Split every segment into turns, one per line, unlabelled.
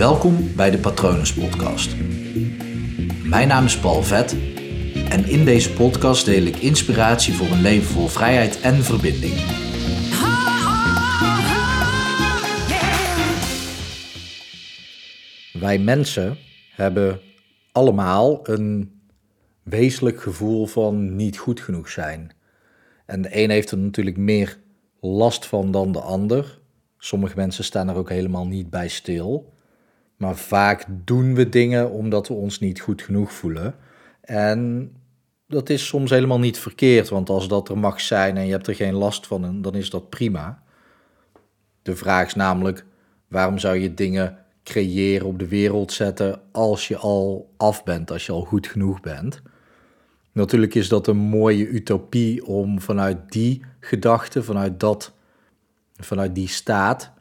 Welkom bij de Patronus Podcast. Mijn naam is Paul Vet en in deze podcast deel ik inspiratie voor een leven vol vrijheid en verbinding. Wij mensen hebben allemaal een wezenlijk gevoel van niet goed genoeg zijn. En de een heeft er natuurlijk meer last van dan de ander. Sommige mensen staan er ook helemaal niet bij stil. Maar vaak doen we dingen omdat we ons niet goed genoeg voelen. En dat is soms helemaal niet verkeerd, want als dat er mag zijn en je hebt er geen last van, dan is dat prima. De vraag is namelijk, waarom zou je dingen creëren, op de wereld zetten, als je al af bent, als je al goed genoeg bent? Natuurlijk is dat een mooie utopie om vanuit die gedachte, vanuit, dat, vanuit die staat,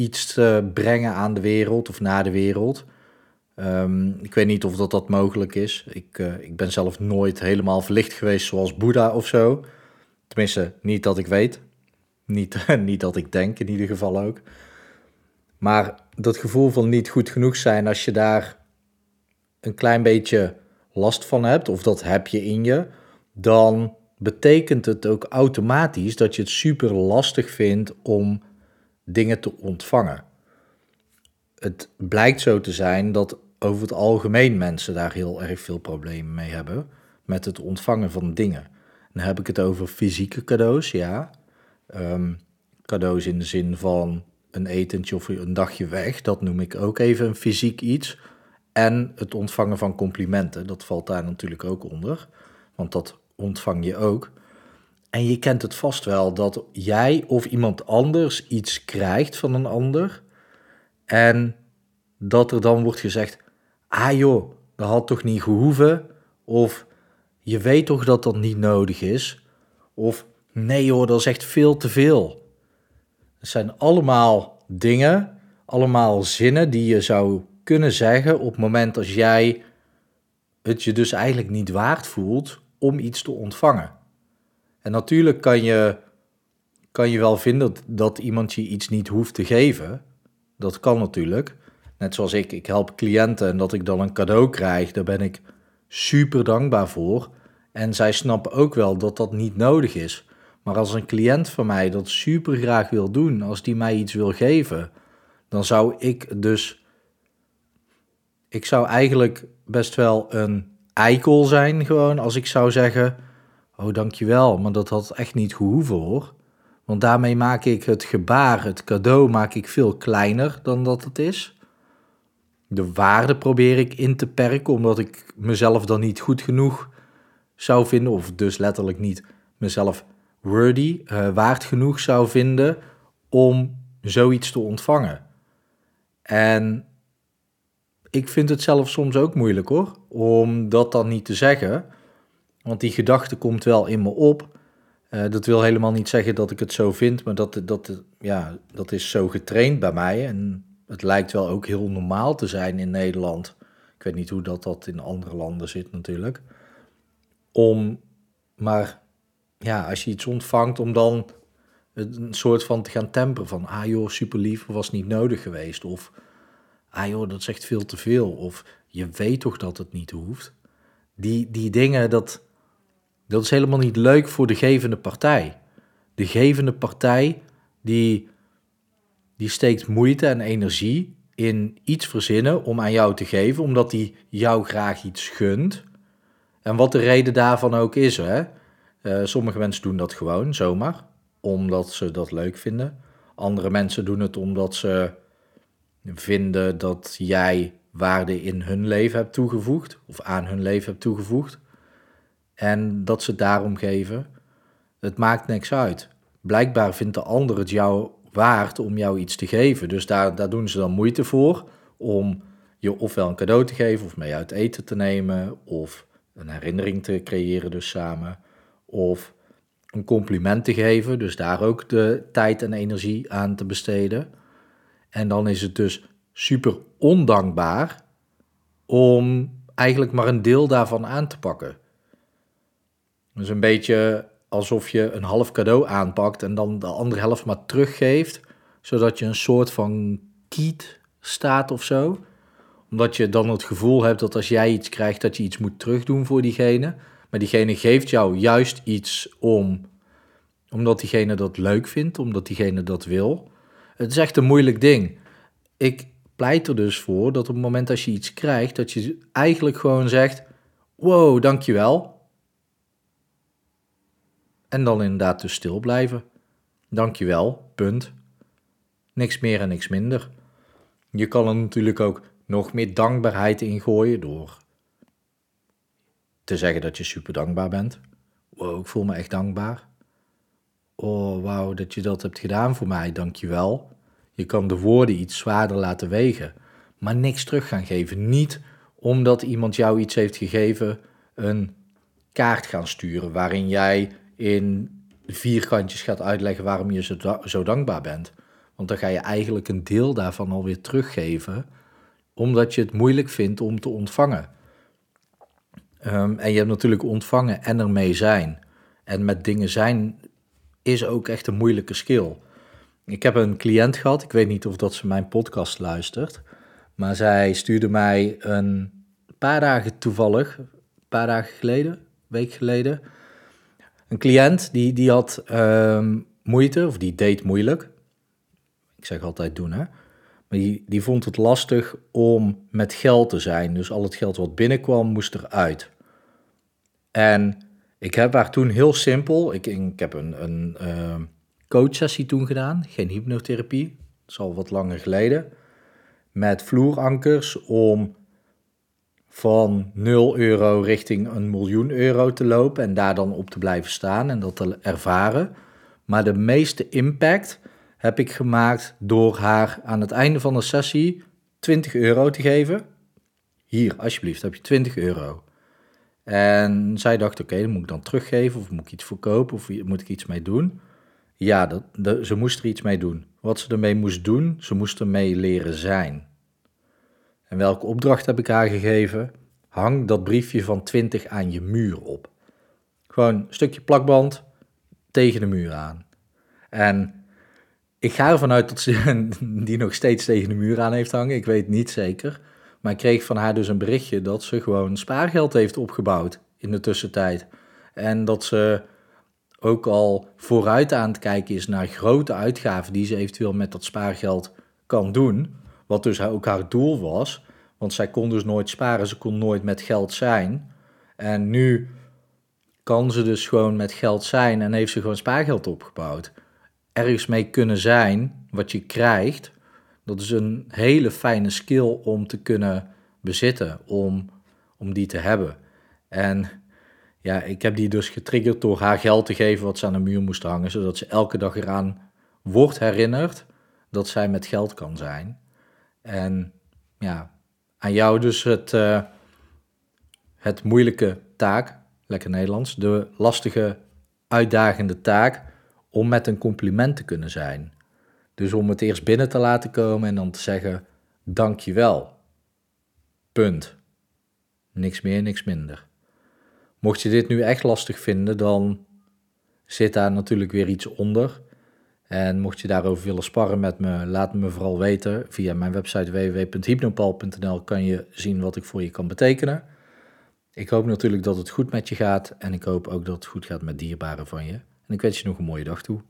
iets te brengen aan de wereld of naar de wereld. Ehm, ik weet niet of dat, dat mogelijk is. Ik, uh, ik ben zelf nooit helemaal verlicht geweest zoals Boeddha of zo. Tenminste, niet dat ik weet. Niet, niet dat ik denk, in ieder geval ook. Maar dat gevoel van niet goed genoeg zijn, als je daar een klein beetje last van hebt, of dat heb je in je, dan betekent het ook automatisch dat je het super lastig vindt om dingen te ontvangen. Het blijkt zo te zijn dat over het algemeen mensen daar heel erg veel problemen mee hebben met het ontvangen van dingen. Dan heb ik het over fysieke cadeaus, ja. Um, cadeaus in de zin van een etentje of een dagje weg, dat noem ik ook even een fysiek iets. En het ontvangen van complimenten, dat valt daar natuurlijk ook onder, want dat ontvang je ook. En je kent het vast wel dat jij of iemand anders iets krijgt van een ander en dat er dan wordt gezegd: ah joh, dat had toch niet gehoeven? Of je weet toch dat dat niet nodig is? Of nee joh, dat is echt veel te veel. Het zijn allemaal dingen, allemaal zinnen die je zou kunnen zeggen op het moment als jij het je dus eigenlijk niet waard voelt om iets te ontvangen. En natuurlijk kan je, kan je wel vinden dat, iemand je iets niet hoeft te geven. Dat kan natuurlijk. Net zoals ik, ik help cliënten en dat ik dan een cadeau krijg, daar ben ik super dankbaar voor. En zij snappen ook wel dat dat niet nodig is. Maar als een cliënt van mij dat super graag wil doen, als die mij iets wil geven, dan zou ik dus. Ik zou eigenlijk best wel een eikel zijn, gewoon als ik zou zeggen: Oh, dankjewel, maar dat had echt niet gehoeven hoor. Want daarmee maak ik het gebaar, het cadeau, maak ik veel kleiner dan dat het is. De waarde probeer ik in te perken, omdat ik mezelf dan niet goed genoeg zou vinden, of dus letterlijk niet mezelf worthy, uh, waard genoeg zou vinden om zoiets te ontvangen. En ik vind het zelf soms ook moeilijk hoor, om dat dan niet te zeggen. Want die gedachte komt wel in me op. Uh, dat wil helemaal niet zeggen dat ik het zo vind, maar dat, dat, ja, dat is zo getraind bij mij. En het lijkt wel ook heel normaal te zijn in Nederland. Ik weet niet hoe dat, dat in andere landen zit natuurlijk. Om, maar ja, als je iets ontvangt, om dan een soort van te gaan temperen van, ah joh, super lief, was niet nodig geweest. Of, ah joh, dat echt veel te veel. Of, je weet toch dat het niet hoeft. Die, die dingen, dat, dat is helemaal niet leuk voor de gevende partij. De gevende partij, die, die steekt moeite en energie in iets verzinnen om aan jou te geven, omdat die jou graag iets gunt. En wat de reden daarvan ook is, hè. Uh, sommige mensen doen dat gewoon, zomaar, omdat ze dat leuk vinden. Andere mensen doen het omdat ze vinden dat jij waarde in hun leven hebt toegevoegd, of aan hun leven hebt toegevoegd. En dat ze daarom geven. Het maakt niks uit. Blijkbaar vindt de ander het jou waard om jou iets te geven. Dus daar, daar doen ze dan moeite voor om je ofwel een cadeau te geven, of mee uit eten te nemen, of een herinnering te creëren dus samen of een compliment te geven, dus daar ook de tijd en energie aan te besteden. En dan is het dus super ondankbaar om eigenlijk maar een deel daarvan aan te pakken. Dus een beetje alsof je een half cadeau aanpakt en dan de andere helft maar teruggeeft, zodat je een soort van kiet, staat of zo. Omdat je dan het gevoel hebt dat als jij iets krijgt, dat je iets moet terugdoen voor diegene. Maar diegene geeft jou juist iets om, omdat diegene dat leuk vindt, omdat diegene dat wil. Het is echt een moeilijk ding. Ik pleit er dus voor dat op het moment dat je iets krijgt, dat je eigenlijk gewoon zegt: Wow, dankjewel. En dan inderdaad dus stil blijven. Dankjewel, punt. Niks meer en niks minder. Je kan er natuurlijk ook nog meer dankbaarheid in gooien door te zeggen dat je super dankbaar bent. Wow, ik voel me echt dankbaar. Oh, wauw, dat je dat hebt gedaan voor mij, dankjewel. Je kan de woorden iets zwaarder laten wegen, maar niks terug gaan geven. Niet omdat iemand jou iets heeft gegeven, een kaart gaan sturen waarin jij in vierkantjes gaat uitleggen waarom je zo, zo dankbaar bent. Want dan ga je eigenlijk een deel daarvan alweer teruggeven, omdat je het moeilijk vindt om te ontvangen. Ehm, en je hebt natuurlijk ontvangen en ermee zijn. En met dingen zijn is ook echt een moeilijke skill. Ik heb een cliënt gehad, ik weet niet of dat ze mijn podcast luistert, maar zij stuurde mij een paar dagen toevallig, een paar dagen geleden, week geleden, een cliënt die, die had ehm, moeite, of die deed moeilijk. Ik zeg altijd doen, hè. Maar die, die vond het lastig om met geld te zijn. Dus al het geld wat binnenkwam, moest eruit. En ik heb haar toen heel simpel, ik, ik heb een, een uh, coachsessie toen gedaan, geen hypnotherapie, dat is al wat langer geleden, met vloerankers om van 0 euro richting een miljoen euro te lopen en daar dan op te blijven staan en dat te ervaren. Maar de meeste impact heb ik gemaakt door haar aan het einde van de sessie 20 euro te geven. Hier, alsjeblieft, heb je 20 euro. En zij dacht, oké, dan moet ik dan teruggeven of moet ik iets verkopen of moet ik iets mee doen? Ja, dat, ze moest er iets mee doen. Wat ze ermee moest doen, ze moest ermee leren zijn. En welke opdracht heb ik haar gegeven? Hang dat briefje van 20 aan je muur op. Gewoon een stukje plakband tegen de muur aan. En ik ga ervan uit dat ze die nog steeds tegen de muur aan heeft hangen. Ik weet niet zeker. Maar ik kreeg van haar dus een berichtje dat ze gewoon spaargeld heeft opgebouwd in de tussentijd. En dat ze ook al vooruit aan het kijken is naar grote uitgaven die ze eventueel met dat spaargeld kan doen. Wat dus ook haar doel was. Want zij kon dus nooit sparen, ze kon nooit met geld zijn. En nu kan ze dus gewoon met geld zijn en heeft ze gewoon spaargeld opgebouwd. Ergens mee kunnen zijn, wat je krijgt, dat is een hele fijne skill om te kunnen bezitten, om, om die te hebben. En ja, ik heb die dus getriggerd door haar geld te geven wat ze aan de muur moest hangen, zodat ze elke dag eraan wordt herinnerd dat zij met geld kan zijn. En ja, aan jou dus het, uh, het moeilijke taak, lekker Nederlands, de lastige, uitdagende taak om met een compliment te kunnen zijn. Dus om het eerst binnen te laten komen en dan te zeggen: dankjewel. Punt. Niks meer, niks minder. Mocht je dit nu echt lastig vinden, dan zit daar natuurlijk weer iets onder. En mocht je daarover willen sparren met me, laat me vooral weten. Via mijn website www.hypnopal.nl kan je zien wat ik voor je kan betekenen. Ik hoop natuurlijk dat het goed met je gaat en ik hoop ook dat het goed gaat met dierbaren van je. En ik wens je nog een mooie dag toe.